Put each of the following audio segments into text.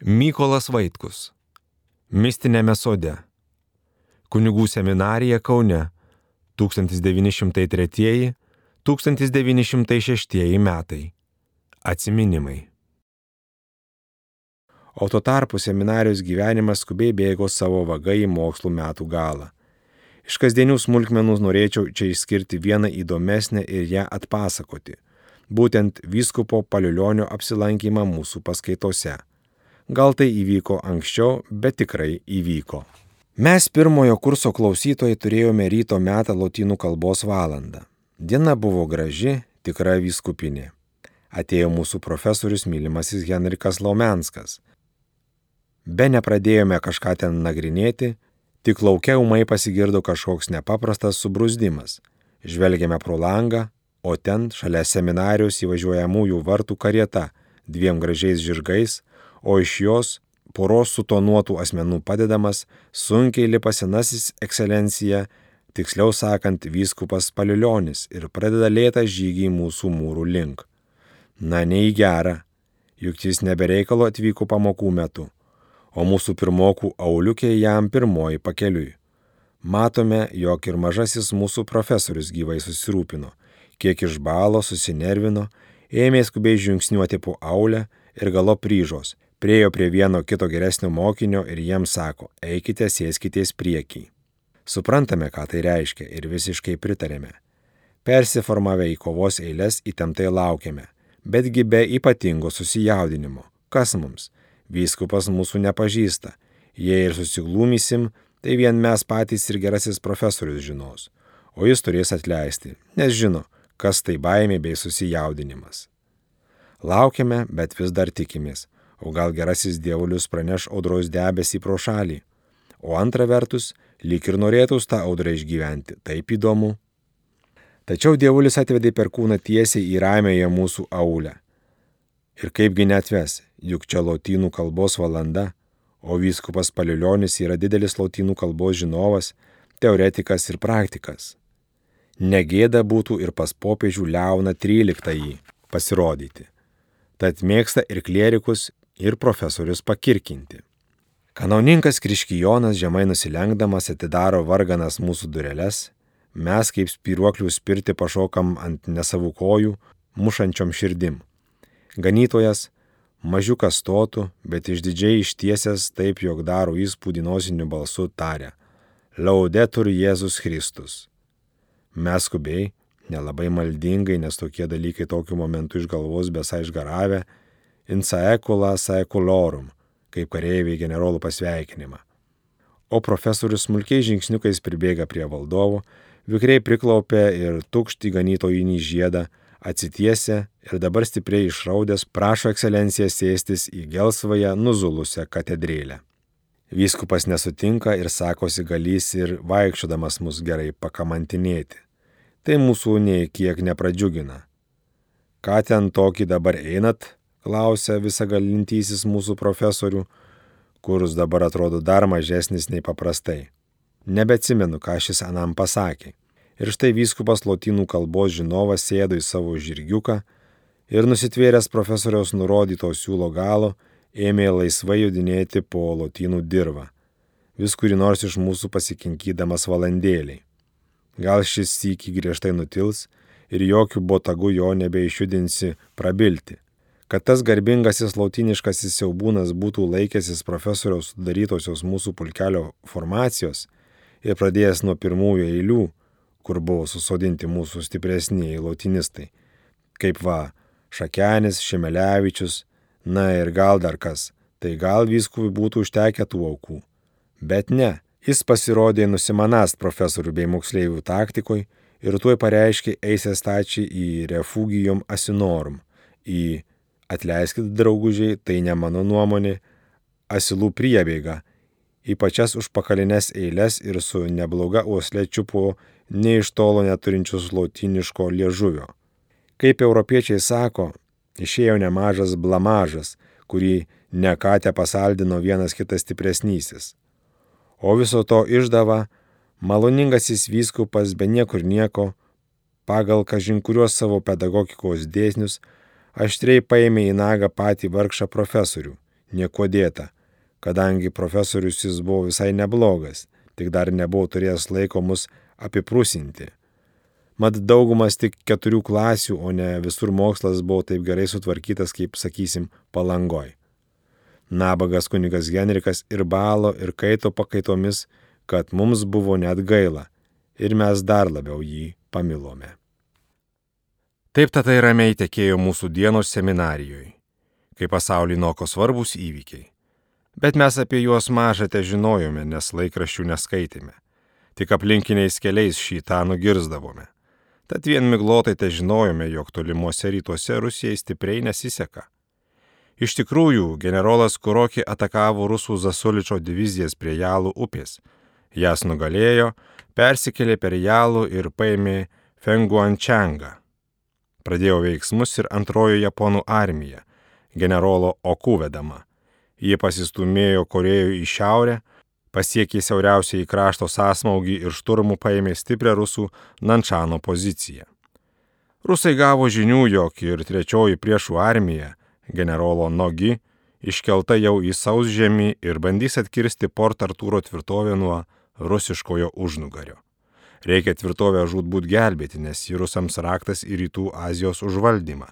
Mykolas Vaitkus. Mistinėme sode. Kunigų seminarija Kaune 1903-1906 metai. Atsiminimai. O tuo tarpu seminarijos gyvenimas skubiai bėgo savo vaga į mokslų metų galą. Iš kasdienių smulkmenų norėčiau čia išskirti vieną įdomesnę ir ją atpasakoti. Būtent vyskupo Paliulionio apsilankymą mūsų paskaitose. Gal tai įvyko anksčiau, bet tikrai įvyko. Mes pirmojo kurso klausytojai turėjome ryto metą lotynų kalbos valandą. Diena buvo graži, tikra vyskupinė. Atėjo mūsų profesorius mylimasis Henrikas Laumenskas. Be nepradėjome kažką ten nagrinėti, tik laukia umai pasigirdo kažkoks nepaprastas subrūzdimas. Žvelgėme pro langą, o ten šalia seminarijos įvažiuojamųjų vartų karieta dviem gražiais žirgais, o iš jos poros sutonuotų asmenų padedamas sunkiai lipa senasis ekscelencija, tiksliau sakant, vyskupas Paliulionis ir pradeda lėtą žygį mūsų mūrų link. Na, ne į gerą, juk jis nebereikalo atvyko pamokų metu, o mūsų pirmokų auliukė jam pirmoji pakeliui. Matome, jog ir mažasis mūsų profesorius gyvai susirūpino, kiek išbalo, susinervino, ėmė skubiai žingsniuoti po aulę ir galo pryžos, priejo prie vieno kito geresnio mokinio ir jiems sako, eikite, sėskitės priekiai. Suprantame, ką tai reiškia ir visiškai pritarėme. Persiformavę į kovos eilės įtemptai laukiame, betgi be ypatingo susijaudinimo. Kas mums? Vyskupas mūsų nepažįsta. Jei ir susiglūmysim, tai vien mes patys ir gerasis profesorius žinos. O jis turės atleisti, nes žino, kas tai baimė bei susijaudinimas. Laukiame, bet vis dar tikimės o gal gerasis dievulius praneš audros debesį pro šalį. O antra vertus, lyg ir norėtus tą audrą išgyventi, taip įdomu. Tačiau dievulis atvedė per kūną tiesiai į ramėje mūsų aulę. Ir kaipgi netves, juk čia lotynų kalbos valanda, o vyskupas Palilionis yra didelis lotynų kalbos žinovas, teoretikas ir praktikas. Negėda būtų ir pas popiežių Leona XIII pasirodyti. Tad mėgsta ir klierikus, ir profesorius pakirkinti. Kanauninkas Kriškijonas žemai nusilenkdamas atidaro varganas mūsų dureles, mes kaip spiruoklių spirti pašokam ant nesavų kojų, mušančiom širdim. Ganytojas, mažiukas stotų, bet išdidžiai ištiesęs taip, jog daro įspūdį nosiniu balsu tarė - Laudetur Jėzus Kristus. Mes skubiai, nelabai maldingai, nes tokie dalykai tokiu momentu iš galvos besai išgaravę, in saecula saeculorum, kaip kareiviai generolų pasveikinimą. O profesorius smulkiai žingsniukais pribėga prie valdovo, vikriai priklaupė ir tukštį ganytojinį žiedą, atsitiesia ir dabar stipriai išraudęs prašo ekscelenciją sėstis į gelsvąją nuzulusią katedrėlę. Vyskupas nesutinka ir sakosi galys ir vaikščiodamas mus gerai pakamantinėti. Tai mūsų nei kiek nepradžiugina. Ką ten tokį dabar einat, klausia visagalintysis mūsų profesorių, kuris dabar atrodo dar mažesnis nei paprastai. Nebeatsimenu, ką šis anam pasakė. Ir štai vyskupas lotynų kalbos žinovas sėdo į savo žirgiuką ir nusitvėręs profesoriaus nurodyto siūlo galo ėmė laisvai judinėti po lotynų dirvą, vis kuri nors iš mūsų pasikinkydamas valandėliai. Gal šis sykį griežtai nutils ir jokių botagų jo nebeišjudinsi prabilti kad tas garbingasis lautiniškasis siaubūnas būtų laikęsis profesoriaus sudarytosios mūsų pulkelio formacijos ir pradėjęs nuo pirmųjų eilių, kur buvo susodinti mūsų stipresniai lautinistai, kaip va, Šakenis, Šemelevičius, na ir gal dar kas, tai gal vyskui būtų užtekę tų aukų. Bet ne, jis pasirodė nusimanas profesorių bei moksleivių taktikoj ir tuoj pareiškė eisęs tačiai į refugijom asinorum, į Atleiskit, draugužiai, tai ne mano nuomonė, asilų priebėga, į pačias užpakalinės eilės ir su nebloga uoslė čiupo ne iš tolo neturinčius lotiniško liežuvio. Kaip europiečiai sako, išėjo nemažas blamažas, kurį nekatę pasaldino vienas kitas stipresnysis. O viso to išdava maloningasis vyskupas be niekur nieko, pagal kažinkurios savo pedagogikos dėsnius, aštriai paėmė į nagą patį vargšą profesorių, nieko dėta, kadangi profesorius jis buvo visai neblogas, tik dar nebuvo turėjęs laiko mus apiprusinti. Mat daugumas tik keturių klasių, o ne visur mokslas buvo taip gerai sutvarkytas, kaip, sakysim, palangoj. Nabagas kunigas Henrikas ir balo ir kaito pakaitomis, kad mums buvo net gaila ir mes dar labiau jį pamilome. Taip tada ramiai tekėjo mūsų dienos seminarijoje, kai pasaulį noko svarbus įvykiai. Bet mes apie juos mažą te žinojome, nes laikraščių neskaitėme. Tik aplinkiniais keliais šitą nugirzdavome. Tad vien miglotai te žinojome, jog tolimuose rytuose Rusijai stipriai nesiseka. Iš tikrųjų, generolas Kurokį atakavo rusų Zasuličio divizijas prie Jalų upės. Jas nugalėjo, persikėlė per Jalų ir paėmė Fenguančiangą pradėjo veiksmus ir antrojo japonų armija, generolo Oku vedama. Jie pasistumėjo Korėjų į šiaurę, pasiekė siauriausiai krašto sąsmaugį ir šturmų paėmė stiprią rusų Nančano poziciją. Rusai gavo žinių, jog ir trečioji priešų armija, generolo Nogi, iškelta jau į sausžemį ir bandys atkirsti Port Artūro tvirtovę nuo rusiškojo užnugario. Reikia tvirtovę žūtbūt gelbėti, nes ji rusams raktas į rytų Azijos užvaldymą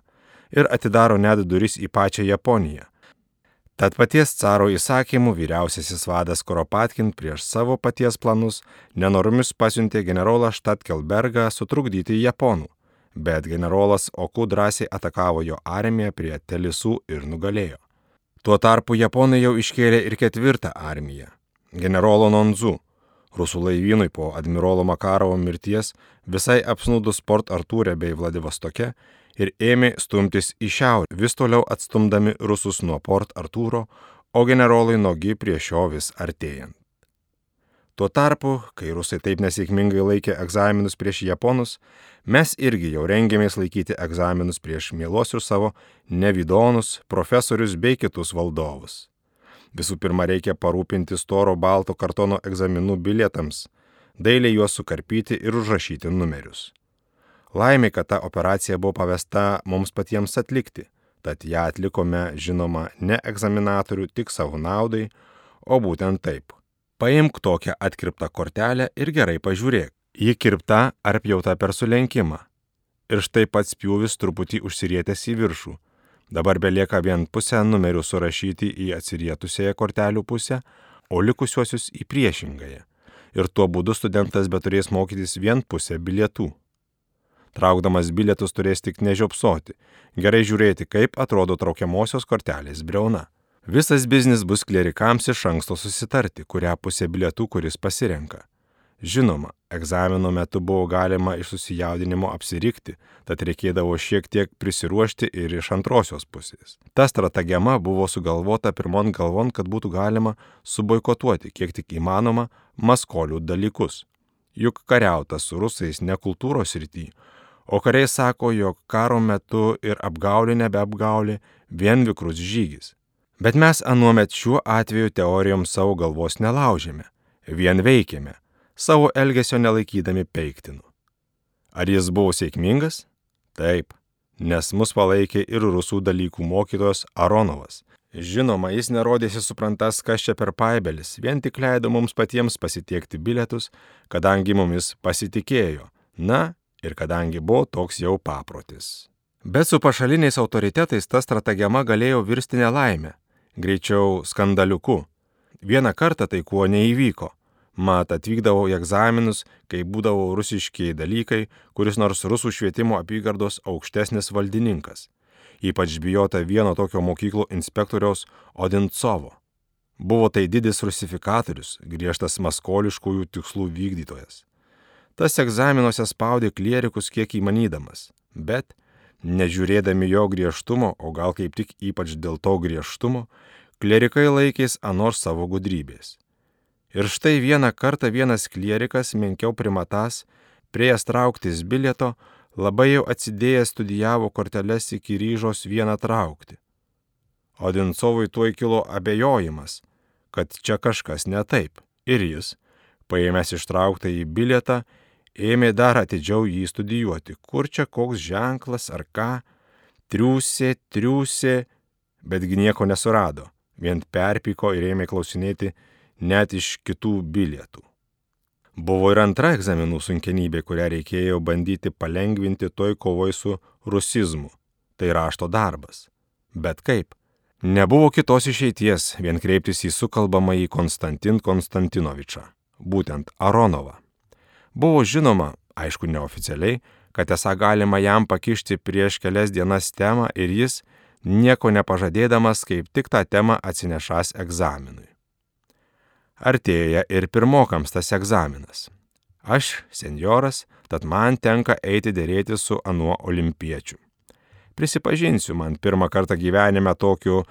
ir atidaro net duris į pačią Japoniją. Tad paties caro įsakymų vyriausiasis vadas Koropatkin prieš savo paties planus nenoromis pasiuntė generolą Štatkelbergą sutrukdyti japonų, bet generolas Oku drąsiai atakavo jo armiją prie Telisų ir nugalėjo. Tuo tarpu japonai jau iškėlė ir ketvirtą armiją - generolo Nonzu Rusų laivynui po admirolo Makarovo mirties visai apsnūdus Port Artūrė bei Vladivostoke ir ėmė stumtis į šiaurę, vis toliau atstumdami rusus nuo Port Artūro, o generolai nogi prie šio vis artėjant. Tuo tarpu, kai rusai taip nesėkmingai laikė egzaminus prieš japonus, mes irgi jau rengėmės laikyti egzaminus prieš mielosius savo nevydonus, profesorius bei kitus valdovus. Visų pirma, reikia parūpinti storo balto kartono egzaminų bilietams, dailiai juos sukarpyti ir užrašyti numerius. Laimė, kad ta operacija buvo pavesta mums patiems atlikti, tad ją atlikome, žinoma, ne egzaminatorių tik savo naudai, o būtent taip. Paimk tokią atkirptą kortelę ir gerai pažiūrėk, ji kirpta ar pjauta per sulenkimą. Ir štai pats pjūvis truputį užsirietęs į viršų Dabar belieka vien pusę numerių surašyti į atsirietusiąją kortelių pusę, o likusiuosius į priešingąją. Ir tuo būdu studentas beturės mokytis vien pusę bilietų. Traukdamas bilietus turės tik nežiopsoti, gerai žiūrėti, kaip atrodo traukiamosios kortelės breuna. Visas biznis bus klerikams iš anksto susitarti, kurią pusę bilietų kuris pasirenka. Žinoma, egzamino metu buvo galima iš susijaudinimo apsirikti, tad reikėdavo šiek tiek prisiruošti ir iš antrosios pusės. Ta stratagema buvo sugalvota pirmon galvon, kad būtų galima suboikotuoti kiek tik įmanoma maskolių dalykus. Juk kariautas su rusais ne kultūros rytį, o kariai sako, jog karo metu ir apgaulė nebeapgaulė vien vikrus žygis. Bet mes anuomet šiuo atveju teorijom savo galvos nelaužėme, vien veikėme savo elgesio nelaikydami peiktinu. Ar jis buvo sėkmingas? Taip, nes mus palaikė ir rusų dalykų mokytojas Aronovas. Žinoma, jis nerodėsi suprantas, kas čia per paibelis, vien tik leido mums patiems pasitiekti bilietus, kadangi mumis pasitikėjo. Na, ir kadangi buvo toks jau paprotis. Bet su pašaliniais autoritetais ta strategema galėjo virsti nelaimę, greičiau skandaliuku. Vieną kartą tai kuo neįvyko. Mat atvykdavau į egzaminus, kai būdavo rusiškiai dalykai, kuris nors rusų švietimo apygardos aukštesnis valdininkas. Ypač bijota vieno tokio mokyklų inspektoriaus Odincovo. Buvo tai didis rusifikatorius, griežtas maskoliškųjų tikslų vykdytojas. Tas egzaminuose spaudė klierikus kiek įmanydamas, bet, nežiūrėdami jo griežtumo, o gal kaip tik ypač dėl to griežtumo, klierikai laikės anors savo gudrybės. Ir štai vieną kartą vienas klierikas, menkiau primatas, priejas trauktis bilieto, labai jau atsidėjęs studijavo korteles iki ryžos vieną traukti. Odincovui tuoj kilo abejojimas, kad čia kažkas ne taip. Ir jis, paėmęs ištrauktą į bilietą, ėmė dar atidžiau jį studijuoti, kur čia koks ženklas ar ką, triūsė, triūsė, betgi nieko nesurado. vien perpyko ir ėmė klausinėti net iš kitų bilietų. Buvo ir antra egzaminų sunkenybė, kurią reikėjo bandyti palengvinti toj kovoj su rusizmu - tai rašto darbas. Bet kaip? Nebuvo kitos išeities vien kreiptis į sukalbamą į Konstantin Konstantinovičą, būtent Aronovą. Buvo žinoma, aišku neoficialiai, kad esą galima jam pakišti prieš kelias dienas temą ir jis, nieko nepažadėdamas, kaip tik tą temą atsinešas egzaminui. Artėja ir pirmokams tas egzaminas. Aš, senjoras, tad man tenka eiti dėrėti su anuo olimpiečiu. Prisipažinsiu, man pirmą kartą gyvenime tokiu,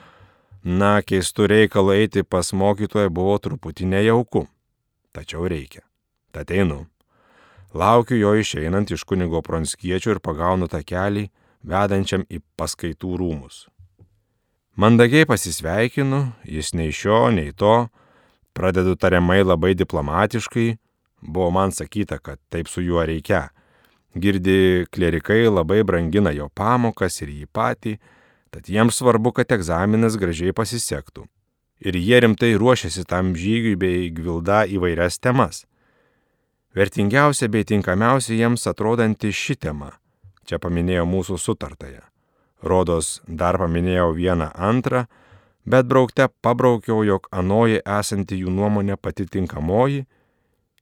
na, keistu reikalu eiti pas mokytoją buvo truputį nejauku. Tačiau reikia. Tad einu. Laukiu jo išeinant iš kunigo pronskiečio ir pagaunu tą kelią, vedančiam į paskaitų rūmus. Mandagiai pasisveikinu, jis nei šio, nei to, pradedu tariamai labai diplomatiškai, buvo man sakyta, kad taip su juo reikia Girdi, klerikai labai brangina jo pamokas ir jį patį, tad jiems svarbu, kad egzaminas gražiai pasisektų. Ir jie rimtai ruošiasi tam žygiui bei gvilda įvairias temas. Vertingiausia bei tinkamiausia jiems atrodanti ši tema. Čia paminėjau mūsų sutartąją. Rodos dar paminėjau vieną antrą, bet braukte pabraukiau, jog anoji esanti jų nuomonė pati tinkamoji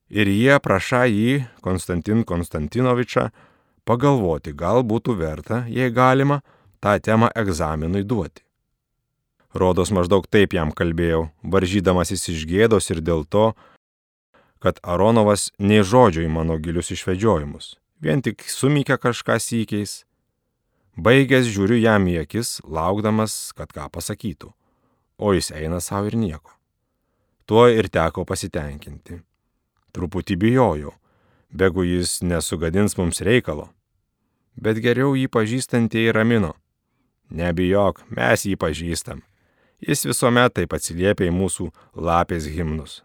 ir jie prašą jį, Konstantin Konstantinovičą, pagalvoti, gal būtų verta, jei galima, tą temą egzaminui duoti. Rodos maždaug taip jam kalbėjau, varžydamasis iš gėdos ir dėl to, kad Aronovas nei žodžio į mano gilius išvedžiojimus, vien tik sumykė kažką sykiais. Baigęs žiūriu jam į akis, laukdamas, kad ką pasakytų, o jis eina savo ir nieko. Tuo ir teko pasitenkinti. Truputį bijojau, begu jis nesugadins mums reikalo. Bet geriau jį pažįstantieji ramino. Nebijok, mes jį pažįstam. Jis visuomet taip atsiliepia į mūsų lapės himnus.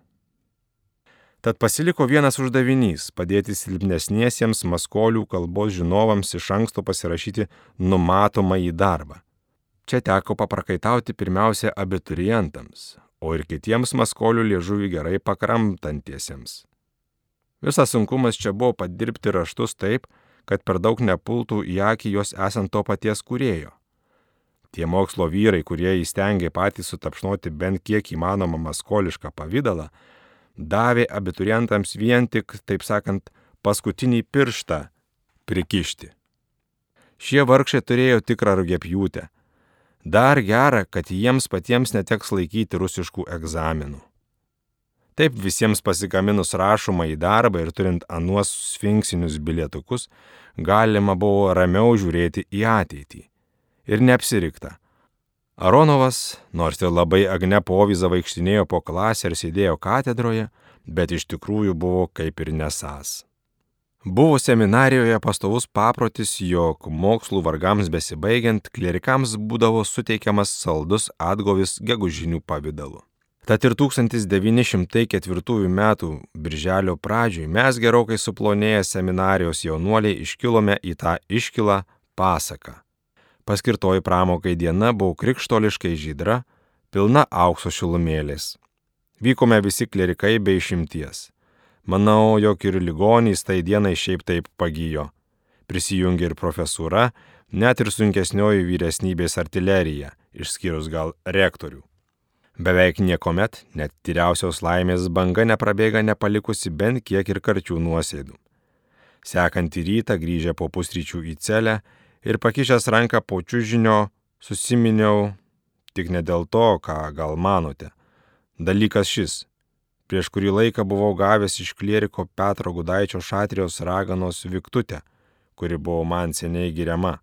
Tad pasiliko vienas uždavinys - padėti silpnesniesiems maskolių kalbos žinovams iš anksto pasirašyti numatomą į darbą. Čia teko paprakaitauti pirmiausia abiturientams, o ir kitiems maskolių liežuvį gerai pakramtantiesiems. Visas sunkumas čia buvo padirbti raštus taip, kad per daug nepultų į akį jos esant to paties kūrėjo. Tie mokslo vyrai, kurie įstengė patys sutapšnoti bent kiek įmanoma maskolišką pavydalą, davė abiturientams vien tik, taip sakant, paskutinį pirštą prikišti. Šie vargšai turėjo tikrą rugėpjūtę. Dar gera, kad jiems patiems neteks laikyti rusiškų egzaminų. Taip visiems pasigaminus rašomą į darbą ir turint anuos sfinksinius bilietukus, galima buvo ramiau žiūrėti į ateitį. Ir neapsirikta. Aronovas, nors ir labai agne povyza vaikštinėjo po klasę ir sėdėjo katedroje, bet iš tikrųjų buvo kaip ir nesas. Buvo seminarijoje pastovus paprotis, jog mokslų vargams besibaigiant klerikams būdavo suteikiamas saldus atgovis gegužinių pavydalu. Tad ir 1904 m. birželio pradžioj mes gerokai suplonėję seminarijos jaunuoliai iškilome į tą iškilą pasaką. Paskirtoji pramokai diena buvo krikštoliškai žydra, pilna aukso šilumėlės. Vykome visi klerikai be išimties. Manau, jog ir ligonys tai dienai šiaip taip pagyjo. Prisijungė ir profesūra, net ir sunkesnioji vyresnybės artilerija, išskyrus gal rektorių. Beveik niekuomet net tyriausios laimės banga neprabėga nepalikusi bent kiek ir karčių nuosėdų. Sekantį rytą grįžę po pusryčių į celę ir pakišęs ranką po čiužinio, susiminiau, tik ne dėl to, ką gal manote. Dalykas šis. Prieš kurį laiką buvau gavęs iš klieriko Petro Gudaičio šatrijos raganos Viktutę, kuri buvo man seniai giriama.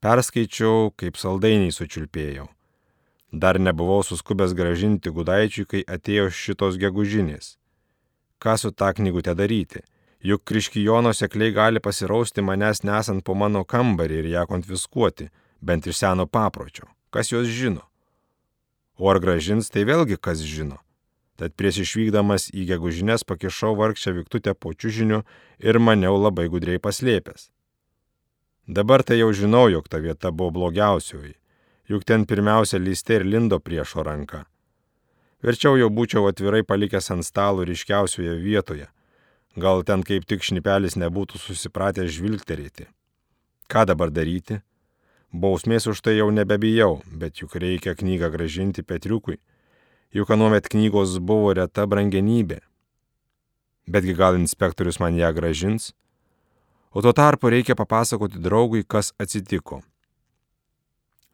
Perskaičiau, kaip saldainiai sučiulpėjau. Dar nebuvau suskubęs gražinti gudaičiui, kai atėjo šitos gegužinės. Ką su tą knygutę daryti? Juk kriškijono sekliai gali pasirausti manęs nesant po mano kambarį ir ją konfiskuoti, bent iš seno papročio. Kas jos žino? O ar gražins, tai vėlgi kas žino. Tad prieš išvykdamas į gegužinės pakišau vargšę viktutę po čiužiniu ir maniau labai gudriai paslėpęs. Dabar tai jau žinau, jog ta vieta buvo blogiausioji juk ten pirmiausia lyste ir lindo priešo ranka. Verčiau jau būčiau atvirai palikęs ant stalo ryškiausioje vietoje. Gal ten kaip tik šnipelis nebūtų susipratęs žvilgterėti. Ką dabar daryti? Bausmės už tai jau nebebijau, bet juk reikia knygą gražinti Petriukui. Juk anuomet knygos buvo reta brangenybė. Betgi gal inspektorius man ją gražins? O tuo tarpu reikia papasakoti draugui, kas atsitiko.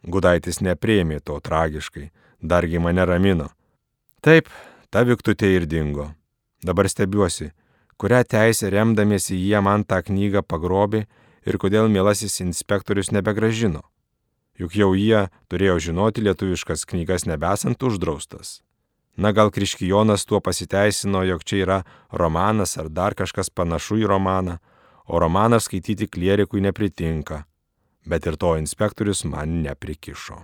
Gudaitis neprieimė to tragiškai, dargi mane ramino. Taip, ta viktutė ir dingo. Dabar stebiuosi, kurią teisę remdamiesi jie man tą knygą pagrobė ir kodėl mielasis inspektorius nebegražino. Juk jau jie turėjo žinoti lietuviškas knygas nebesant uždraustas. Na gal Kriškijonas tuo pasiteisino, jog čia yra romanas ar dar kažkas panašu į romaną, o romaną skaityti klierikui nepritinka, bet ir to inspektorius man neprikišo.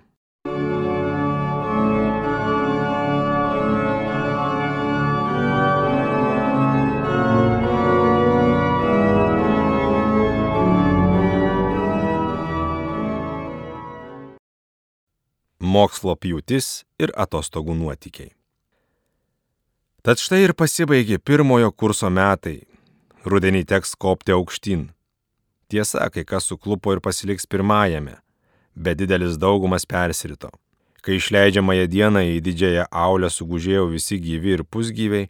Mokslo pjūtis ir atostogų nuotykiai. Tad štai ir pasibaigė pirmojo kurso metai. Rudenį teks kopti aukštyn. Tiesa, kai kas suklupo ir pasiliks pirmajame, bet didelis daugumas persirito. Kai išleidžiamąją dieną į didžiąją aulę sugužėjo visi gyvi ir pusgyviai,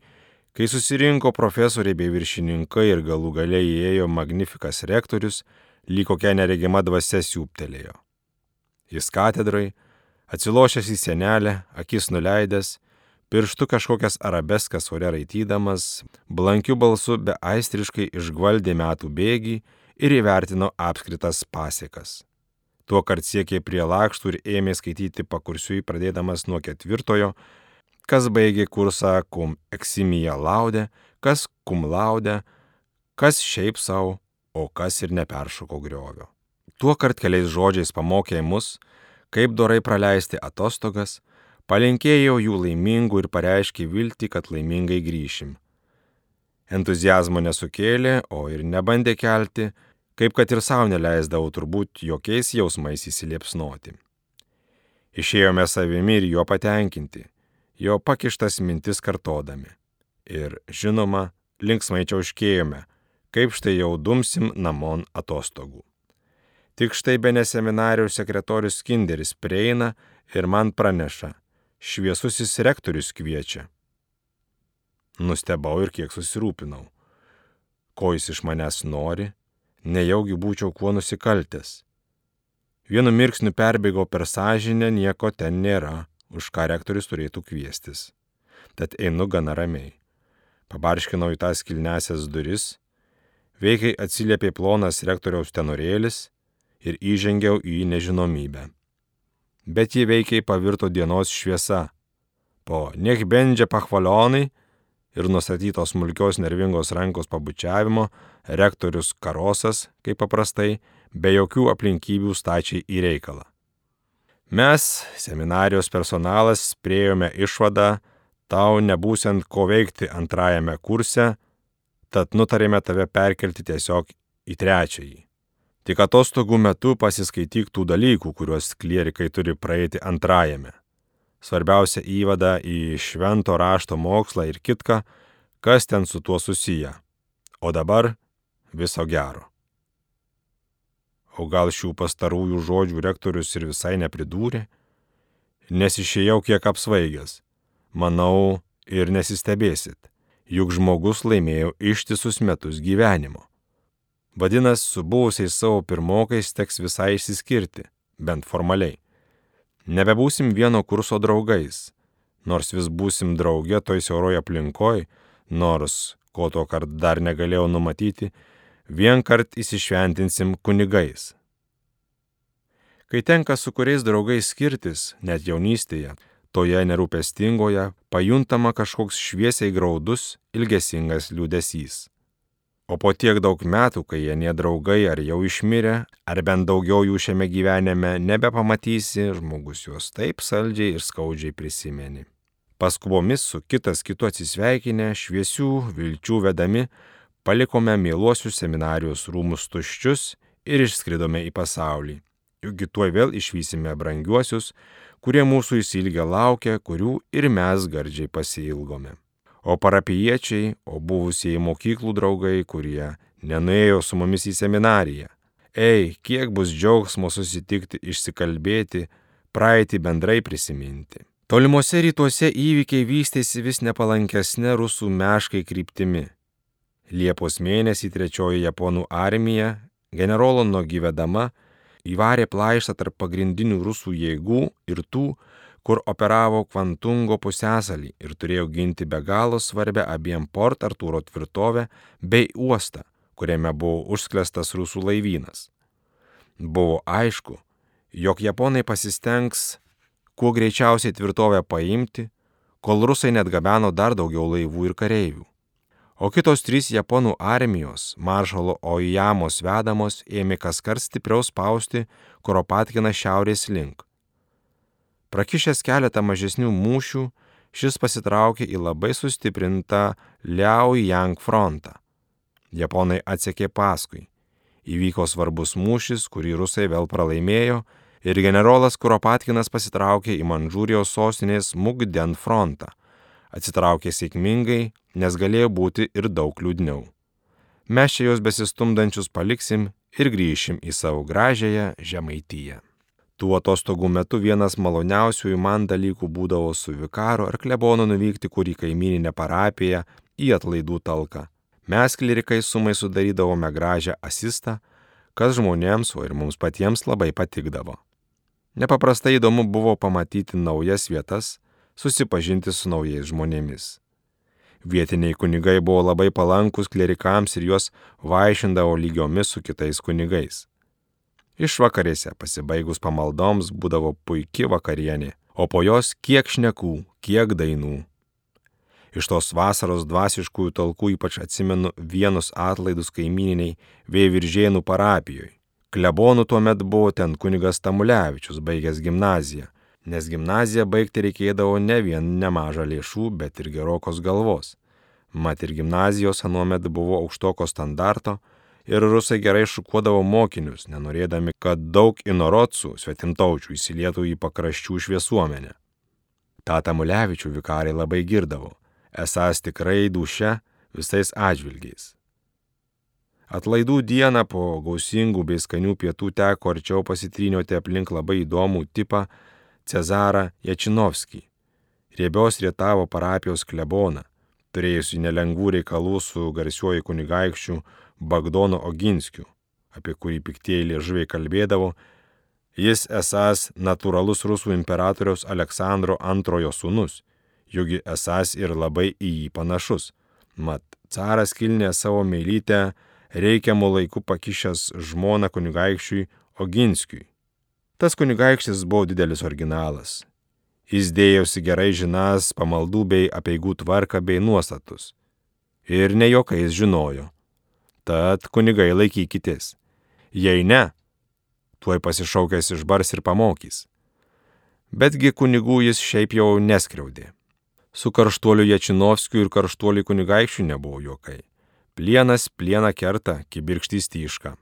kai susirinko profesoriai bei viršininkai ir galų galiai įėjo magnifikas rektorius, lyg kokia neregima dvasia siūptelėjo. Jis katedrai, atsilošęs į senelę, akis nuleidęs, pirštu kažkokias arabeskas ore raitydamas, blankiu balsu be aistriškai išgvaldė metų bėgį ir įvertino apskritas pasiekas. Tuo kart siekė prie lakštų ir ėmė skaityti pakursiui pradėdamas nuo ketvirtojo, kas baigė kursą kum eksimija laudė, kas kum laudė, kas šiaip savo, o kas ir neperšoko griovio. Tuo kart keliais žodžiais pamokė mus, kaip dorai praleisti atostogas, palinkėjo jų laimingų ir pareiškė viltį, kad laimingai grįšim. Entuzijazmo nesukėlė, o ir nebandė kelti, kaip kad ir savo neleisdavau turbūt jokiais jausmais įsiliepsnoti. Išėjome savimi ir juo patenkinti, jo pakištas mintis kartodami. Ir, žinoma, linksmai čiauškėjome, kaip štai jau dumsim namon atostogų. Tik štai be neseminarijos sekretorius Kinderis prieina ir man praneša, šviesusis rektorius kviečia. Nustebau ir kiek susirūpinau. Ko jis iš manęs nori, nejaugi būčiau kuo nusikaltęs. Vienu mirksniu perbėgau per sąžinę, nieko ten nėra, už ką rektorius turėtų kviestis. Tad einu gana ramiai. Pabarškinau į tas kilnesias duris, veikiai atsiliepė plonas rektoriaus tenorėlis ir įžengiau į nežinomybę bet ji veikiai pavirto dienos šviesa. Po niek bendžia pachvalionai ir nustatytos smulkios nervingos rankos pabučiavimo, rektorius Karosas, kaip paprastai, be jokių aplinkybių stačiai į reikalą. Mes, seminarijos personalas, priejome išvadą, tau nebūsiant ko veikti antrajame kurse, tad nutarėme tave perkelti tiesiog į trečiąjį. Tik atostogų metu pasiskaityk tų dalykų, kuriuos klierikai turi praeiti antrajame. Svarbiausia įvada į švento rašto mokslą ir kitką, kas ten su tuo susiję. O dabar viso gero. O gal šių pastarųjų žodžių rektorius ir visai nepridūrė? Nes išėjau kiek apsvaigęs. Manau, ir nesistebėsit, juk žmogus laimėjo ištisus metus gyvenimo. Vadinasi, su buvusiais savo pirmokais teks visai išsiskirti, bent formaliai. Nebebūsim vieno kurso draugais, nors vis būsim drauge toj siauroj aplinkoj, nors, ko to kart dar negalėjau numatyti, vien kart įsišventinsim kunigais. Kai tenka su kuriais draugais skirtis, net jaunystėje, toje nerūpestingoje, pajuntama kažkoks šviesiai graudus, ilgesingas liūdesys. O po tiek daug metų, kai jie nedraugai ar jau išmirė, ar bent daugiau jų šiame gyvenime nebepamatysi, žmogus juos taip saldžiai ir skaudžiai prisimeni. Paskubomis su kitas kitu atsisveikinę, šviesių vilčių vedami, palikome mieluosius seminarijos rūmus tuščius ir išskridome į pasaulį. Juk tuoj vėl išvysime brangiuosius, kurie mūsų įsilgia laukia, kurių ir mes gardžiai pasilgome. O parapiečiai, o buvusieji mokyklų draugai, kurie nenuėjo su mumis į seminariją. Ei, kiek bus džiaugsmo susitikti, išsikalbėti, praeitį bendrai prisiminti. Tolimuose rytuose įvykiai vystėsi vis nepalankesnė rusų meškai kryptimi. Liepos mėnesį trečioji japonų armija, generolo nugyvedama, įvarė plaištą tarp pagrindinių rusų jėgų ir tų, kur operavo Kvantungo pusęsalį ir turėjo ginti be galo svarbę abiem Port Artūro tvirtovę bei uostą, kuriame buvo užsklestas rusų laivynas. Buvo aišku, jog japonai pasistengs kuo greičiausiai tvirtovę paimti, kol rusai net gabeno dar daugiau laivų ir kareivių. O kitos trys japonų armijos, maršalo Oijamos vedamos, ėmė kaskart stipriau spausti Kuropatkiną šiaurės link. Prakišęs keletą mažesnių mūšių, šis pasitraukė į labai sustiprintą Liao Yang frontą. Japonai atsekė paskui. Įvyko svarbus mūšis, kurį rusai vėl pralaimėjo ir generolas Kuropatkinas pasitraukė į Mandžūrijos sostinės Mugden frontą. Atsitraukė sėkmingai, nes galėjo būti ir daug liūdniau. Mes čia juos besistumdančius paliksim ir grįšim į savo gražiąją žemaityją. Tų atostogų metu vienas maloniausiųjų man dalykų būdavo su vikaru ar klebonu nuvykti kur į kaimininę parapiją į atlaidų talką. Mes klirikai sumai sudarydavome gražią asistą, kas žmonėms, o ir mums patiems labai patikdavo. Nepaprastai įdomu buvo pamatyti naujas vietas, susipažinti su naujais žmonėmis. Vietiniai kunigai buvo labai palankus klerikams ir juos vaišindavo lygiomis su kitais kunigais. Išvakarėse pasibaigus pamaldoms būdavo puikia vakarienė, o po jos kiek šnekų, kiek dainų. Iš tos vasaros dvasiškųjų talkų ypač atsimenu vienus atlaidus kaimininiai Vėviržėnų parapijoje. Klebonų tuo metu buvo ten kunigas Tamulevičius, baigęs gimnaziją, nes gimnaziją baigti reikėdavo ne vien nemažą lėšų, bet ir gerokos galvos. Mat ir gimnazijos anuomet buvo aukštoko standarto ir rusai gerai šukuodavo mokinius, nenorėdami, kad daug inorotsų svetimtaučių įsilietų į pakraščių šviesuomenę. Ta Tamulevičių vikarai labai girdavo, esas tikrai duše visais atžvilgiais. Atlaidų dieną po gausingų bei skanių pietų teko arčiau pasitrinioti aplink labai įdomų tipą Cezarą Jačinovskį, riebios rietavo parapijos kleboną, turėjusi nelengvų reikalų su garsiuoju kunigaikščiu Bagdono Oginskiu, apie kurį piktieji liežuviai kalbėdavo, jis esas natūralus rusų imperatoriaus Aleksandro antrojo sūnus, jogi esas ir labai į jį panašus. Mat, caras kilnė savo meilytę reikiamų laikų pakišęs žmoną kunigaikščiui Oginskiui. Tas kunigaikštis buvo didelis originalas. Jis dėjosi gerai žinas pamaldų bei apieigų tvarką bei nuostatus. Ir ne jokais žinojo. Tad kunigai laikykitės. Jei ne, tuoj pasišaukęs išbars ir pamokys. Betgi kunigų jis šiaip jau neskriaudė. Su karštuoliu Jačinovskiu ir karštuoliu kunigaikščiu nebuvo jokai. Plienas plieną kerta, kibirkštys tyška.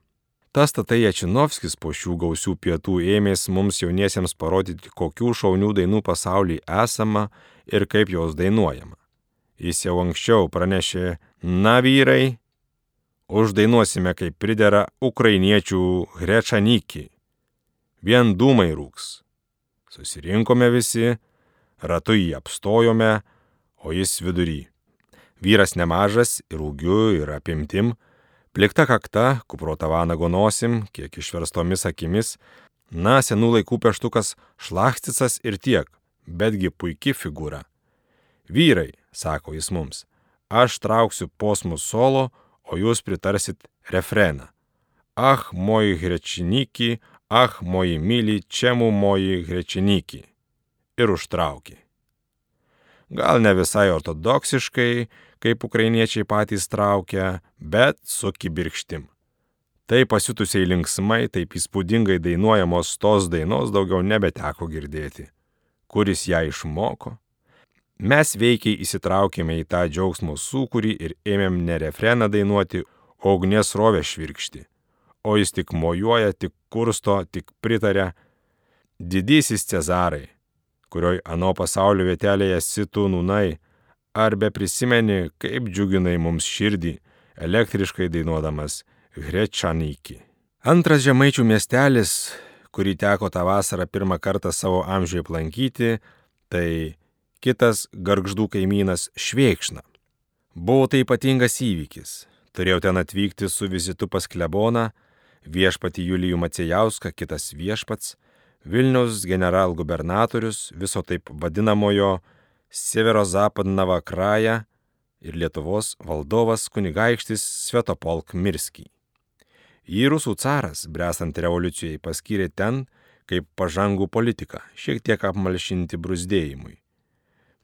Tas tatai Jačinovskis po šių gausių pietų ėmės mums jauniesiems parodyti, kokių šaunių dainų pasaulyje esama ir kaip jos dainuojama. Jis jau anksčiau pranešė, na vyrai, uždainuosime kaip pridera ukrainiečių grečanikį. Vien dūmai rūks. Susirinkome visi, ratu jį apstojome, o jis vidury. Vyras nemažas ir ūgiu ir apimtim, plikta kakta, kuprota vanago nosim, kiek išverstomis akimis, na, senų laikų peštukas šlachticas ir tiek, betgi puikia figūra. Vyrai, sako jis mums, aš trauksiu posmus solo, o jūs pritarsit refreną. Ah, moji grečiniki, ah, moji myli, čia mu moji grečiniki. Ir užtraukė. Gal ne visai ortodoksiškai, kaip ukrainiečiai patys traukia, bet su kibirkštim. Taip pasitusiai linksmai, taip įspūdingai dainuojamos tos dainos daugiau nebeteko girdėti. Kuris ją išmoko? Mes veikiai įsitraukėme į tą džiaugsmo sūkurį ir ėmėm ne refreną dainuoti, o ugnies rovę švirkšti. o jis tik mojuoja, tik kursto, tik pritarė. Didysis Cezarai, kurioj ano pasaulio vietelėje sitų nūnai, ar be prisimeni, kaip džiuginai mums širdį, elektriškai dainuodamas Grečanykį. Antras žemaičių miestelis, kurį teko tą vasarą pirmą kartą savo amžiuje aplankyti, tai kitas garždų kaimynas Švėkšna. Buvo tai ypatingas įvykis. Turėjau ten atvykti su vizitu pas kleboną, viešpati Julijų Macijauską, kitas viešpats, Vilniaus generalgubernatorius, viso taip vadinamojo Severo-Zapadnava kraja ir Lietuvos valdovas kunigaikštis Svetopolk Mirskį. Jį rusų caras, bresant revoliucijai, paskyrė ten kaip pažangų politiką, šiek tiek apmalšinti brusdėjimui.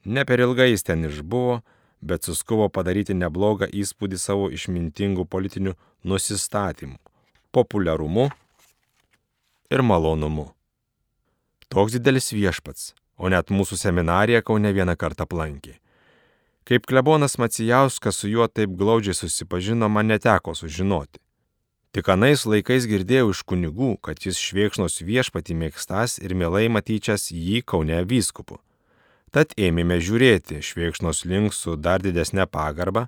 Ne per ilgai jis ten išbuvo, bet suskubo padaryti neblogą įspūdį savo išmintingų politinių nusistatymų, populiarumu ir malonumu. Toks didelis viešpats, o net mūsų seminariją Kaune vieną kartą aplankė. Kaip klebonas Macijauskas su juo taip glaudžiai susipažino, man neteko sužinoti. Tik anais laikais girdėjau iš kunigų, kad jis šviekšnos viešpati mėgstas ir mielai matyčias jį Kaune vyskupu. Tad ėmėme žiūrėti šviekšnos link su dar didesnė pagarba,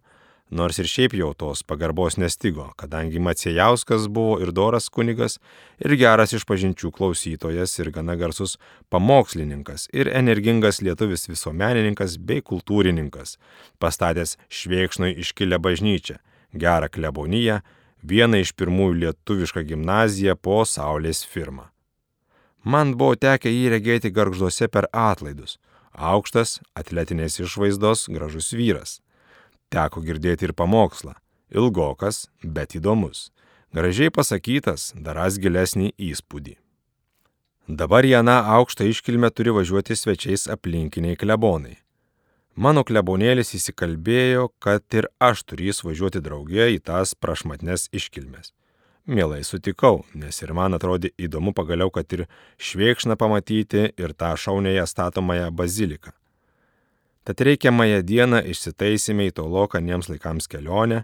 nors ir šiaip jau tos pagarbos nestigo, kadangi Maciejauskas buvo ir doras kunigas, ir geras išpažinčių klausytojas, ir gana garsus pamokslininkas, ir energingas lietuvis visuomenininkas bei kultūrininkas, pastatęs šviekšnui iškilę bažnyčią, gerą kleboniją, vieną iš pirmųjų lietuvišką gimnaziją po Saulės firmą. Man buvo tekę jį regėti garžduose per atlaidus aukštas, atletinės išvaizdos, gražus vyras. Teko girdėti ir pamokslą. Ilgokas, bet įdomus. Gražiai pasakytas, daras gilesnį įspūdį. Dabar į aną aukštą iškilmę turi važiuoti svečiais aplinkiniai klebonai. Mano klebonėlis įsikalbėjo, kad ir aš turys važiuoti draugė į tas prašmatnes iškilmes. Mielai sutikau, nes ir man atrodė įdomu pagaliau, kad ir švėkšną pamatyti ir tą šaunėje statomąją baziliką. Tad reikiamąją dieną išsitaisėme į tolokaniems laikams kelionę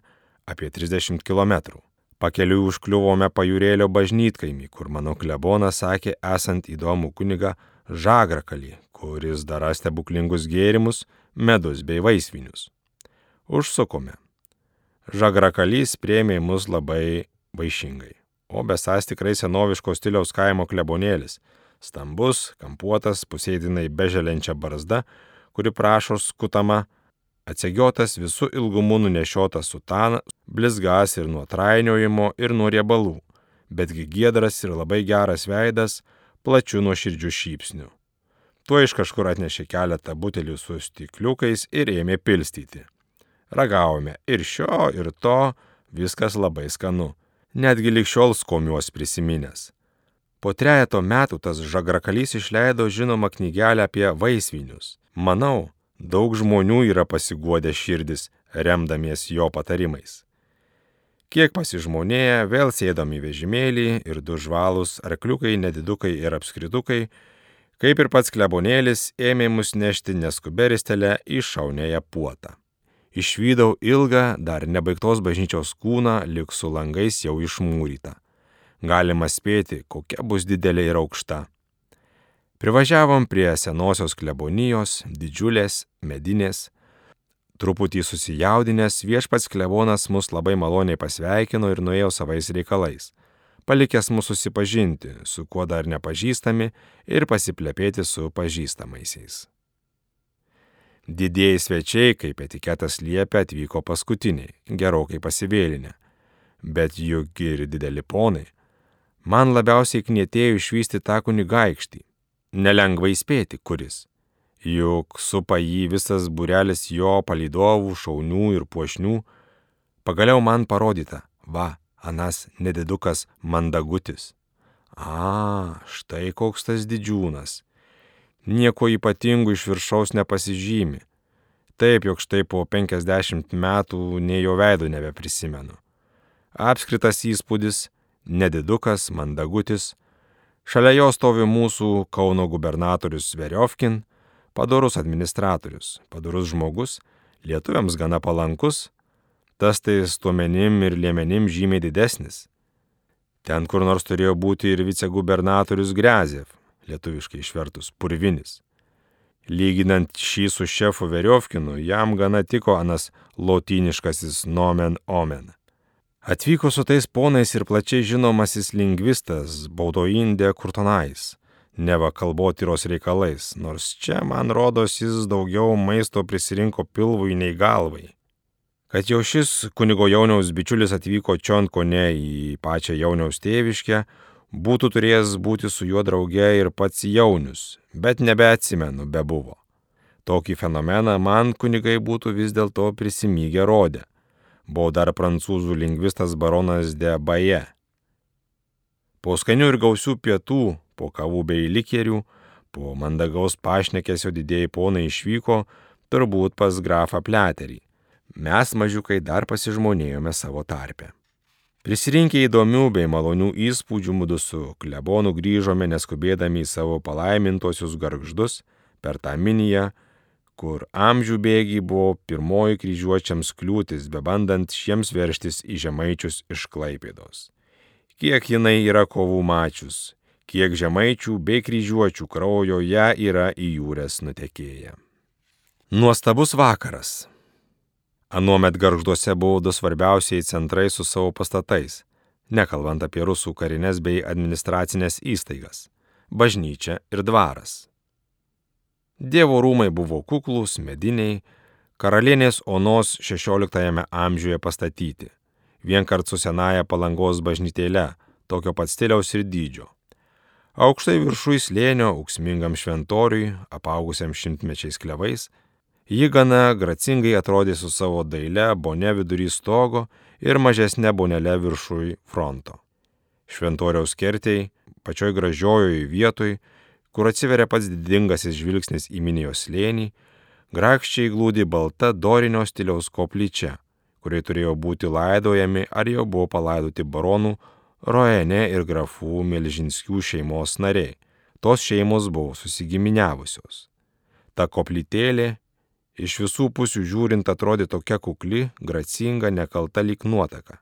apie 30 km. Pakeliui užkliuvome pajūrėlio bažnytkaimį, kur mano klebonas sakė esant įdomų kunigą Žagrakalį, kuris dara stebuklingus gėrimus, medus bei vaisvinius. Užsukome. Žagrakalys priemė mus labai vaišingai. O besas tikrai senoviško stiliaus kaimo klebonėlis. Stambus, kampuotas, pusėdinai beželenčia barzda, kuri prašo skutama, atsegiotas visų ilgumų nunešiotas sutana, blizgas ir nuo trainiojimo, ir nuo riebalų, betgi giedras ir labai geras veidas, plačių nuo širdžių šypsnių. Tuo iš kažkur atnešė keletą butelių su stikliukais ir ėmė pilstyti. Ragavome ir šio, ir to, viskas labai skanu netgi likščiol skomiuos prisiminęs. Po trejeto metų tas žagrakalys išleido žinomą knygelę apie vaisvinius. Manau, daug žmonių yra pasiguodę širdis, remdamies jo patarimais. Kiek pasižmonėję, vėl sėdom į vežimėlį ir du žvalus arkliukai, nedidukai ir apskritukai, kaip ir pats klebonėlis, ėmė mus nešti neskuberistelę į šaunėją puotą išvydau ilgą, dar nebaigtos bažnyčios kūną, lik su langais jau išmūrytą. Galima spėti, kokia bus didelė ir aukšta. Privažiavom prie senosios klebonijos, didžiulės, medinės. Truputį susijaudinęs viešpats klebonas mus labai maloniai pasveikino ir nuėjo savais reikalais, palikęs mus susipažinti, su kuo dar nepažįstami ir pasiplepėti su pažįstamaisiais. Didieji svečiai, kaip etiketas liepia, atvyko paskutiniai, gerokai pasivėlinę. Bet juk ir dideli ponai. Man labiausiai knietėjo išvysti tą kunigaikštį. Nelengva įspėti, kuris. Juk supa jį visas burelis jo palydovų, šaunių ir puošnių. Pagaliau man parodyta, va, anas nedidukas mandagutis. A, štai koks tas didžiūnas nieko ypatingų iš viršaus nepasižymi. Taip, jog štai po 50 metų nei jo veido nebeprisimenu. Apskritas įspūdis, nedidukas, mandagutis, šalia jo stovi mūsų Kauno gubernatorius Veriovkin, padorus administratorius, padorus žmogus, lietuviams gana palankus, tas tai stuomenim ir liemenim žymiai didesnis. Ten kur nors turėjo būti ir vicegubernatorius Grezev, lietuviškai išvertus purvinis. Lyginant šį su šefu Veriovkinu, jam gana tiko anas lotyniškasis nomen omen. Atvyko su tais ponais ir plačiai žinomasis lingvistas Baudoindė Kurtonais, neva kalbotyros reikalais, nors čia, man rodos, jis daugiau maisto prisirinko pilvui nei galvai. Kad jau šis kunigo jauniaus bičiulis atvyko čion ko ne į pačią jauniaus tėviškę, būtų turėjęs būti su juo drauge ir pats jaunius, bet nebeatsimenu, be buvo. Tokį fenomeną man kunigai būtų vis dėlto prisimygę rodę. Buvo dar prancūzų lingvistas baronas de Baye. Po skanių ir gausių pietų, po kavų bei likerių, po mandagaus pašnekėsio didėjai ponai išvyko, turbūt pas grafą pleterį. Mes mažiukai dar pasižmonėjome savo tarpę. Prisirinkę įdomių bei malonių įspūdžių mūdu su klebonu grįžome neskubėdami į savo palaimintosius garždus per tą miniją, kur amžių bėgiai buvo pirmoji kryžiuočiams kliūtis, bebandant šiems verštis į žemaičius iš Klaipėdos. Kiek jinai yra kovų mačius, kiek žemaičių bei kryžiuočių kraujo ją yra į jūras nutekėję. Nuostabus vakaras. Anuomet garžduose buvo du svarbiausiai centrai su savo pastatais, nekalbant apie rusų karinės bei administracinės įstaigas - bažnyčia ir dvaras. Dievo rūmai buvo kuklūs, mediniai, karalienės Onos XVI amžiuje pastatyti, vienkart su senaja palangos bažnytėle, tokio pat stiliaus ir dydžio. Aukštai viršui slėnio, auksmingam šventoriui, apaugusiam šimtmečiais klevais, Ji gana gracingai atrodė su savo daile bone vidury stogo ir mažesnė bonelė viršui fronto. Šventoriaus kertėjai, pačioj gražiojoje vietoj, kur atsiveria pats didingasis žvilgsnis į minijos slėnį, grakščiai glūdi balta dorinio stiliaus koplyčia, kurie turėjo būti laidojami ar jau buvo palaidoti baronų Roene ir grafų Melžinskių šeimos nariai. Tos šeimos buvo susigiminiavusios. Ta koplytėlė Iš visų pusių žiūrint atrodė tokia kukli, gracinga, nekalta lyg nuotaka.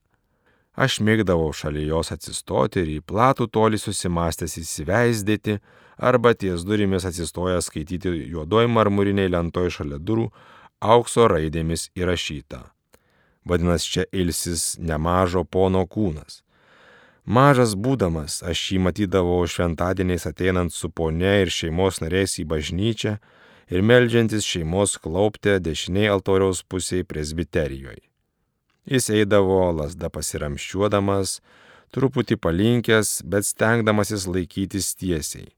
Aš mėgdavau šalia jos atsistoti ir į platų tolį susimastęs įsiveisdėti, arba ties durimis atsistojęs skaityti juodoj marmuriniai lentoj šalia durų aukso raidėmis įrašyta. Vadinasi, čia ilsis nemažo pono kūnas. Mažas būdamas, aš jį matydavau šventadieniais ateinant su ponė ir šeimos nariais į bažnyčią, ir melžiantis šeimos klauptę dešiniai altoriaus pusėje presbiterijoje. Jis eidavo lasda pasiramščiuodamas, truputį palinkęs, bet stengdamasis laikytis tiesiai.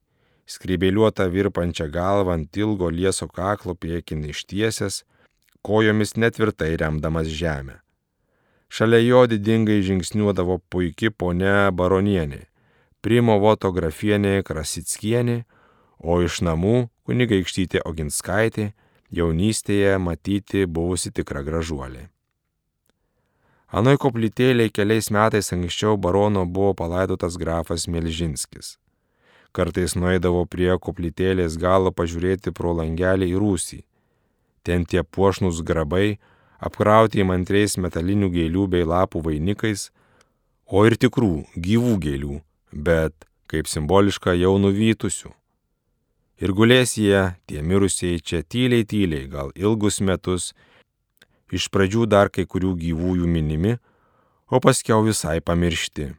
Skrybėliuota virpančia galva ant ilgo lieso kaklo priekin ištiesęs, kojomis netvirtai remdamas žemę. Šalia jo didingai žingsniuodavo puikia ponia baronienė, primo fotografienė Krasickienė, o iš namų kunigaikštytė Oginskaitė jaunystėje matyti buvusi tikra gražuolė. Anoj koplytėlėje keliais metais anksčiau barono buvo palaidotas grafas Melžinskis. Kartais nueidavo prie koplytėlės galo pažiūrėti pro langelį į rūsį. Ten tie puošnus grabai, apkrauti įmantriais metalinių gėlių bei lapų vainikais, o ir tikrų, gyvų gėlių, bet, kaip simboliška, jau nuvytusių. Ir gulės jie, tie mirusieji, čia tyliai tyliai, gal ilgus metus, iš pradžių dar kai kurių gyvųjų minimi, o paskiau visai pamiršti.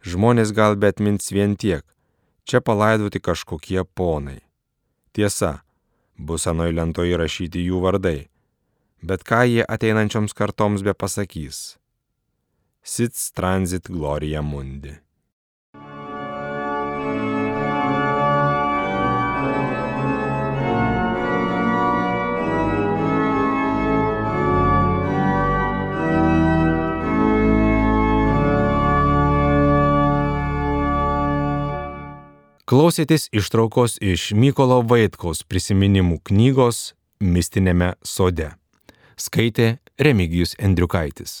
Žmonės gal bet mins vien tiek, čia palaidoti kažkokie ponai. Tiesa, bus anoj lentoje įrašyti jų vardai, bet ką jie ateinančioms kartoms be pasakys. Sits transit gloria mundi. Klausėtės ištraukos iš Mykolo Vaitkaus prisiminimų knygos Mistinėme sode. Skaitė Remigijus Endriukaitis.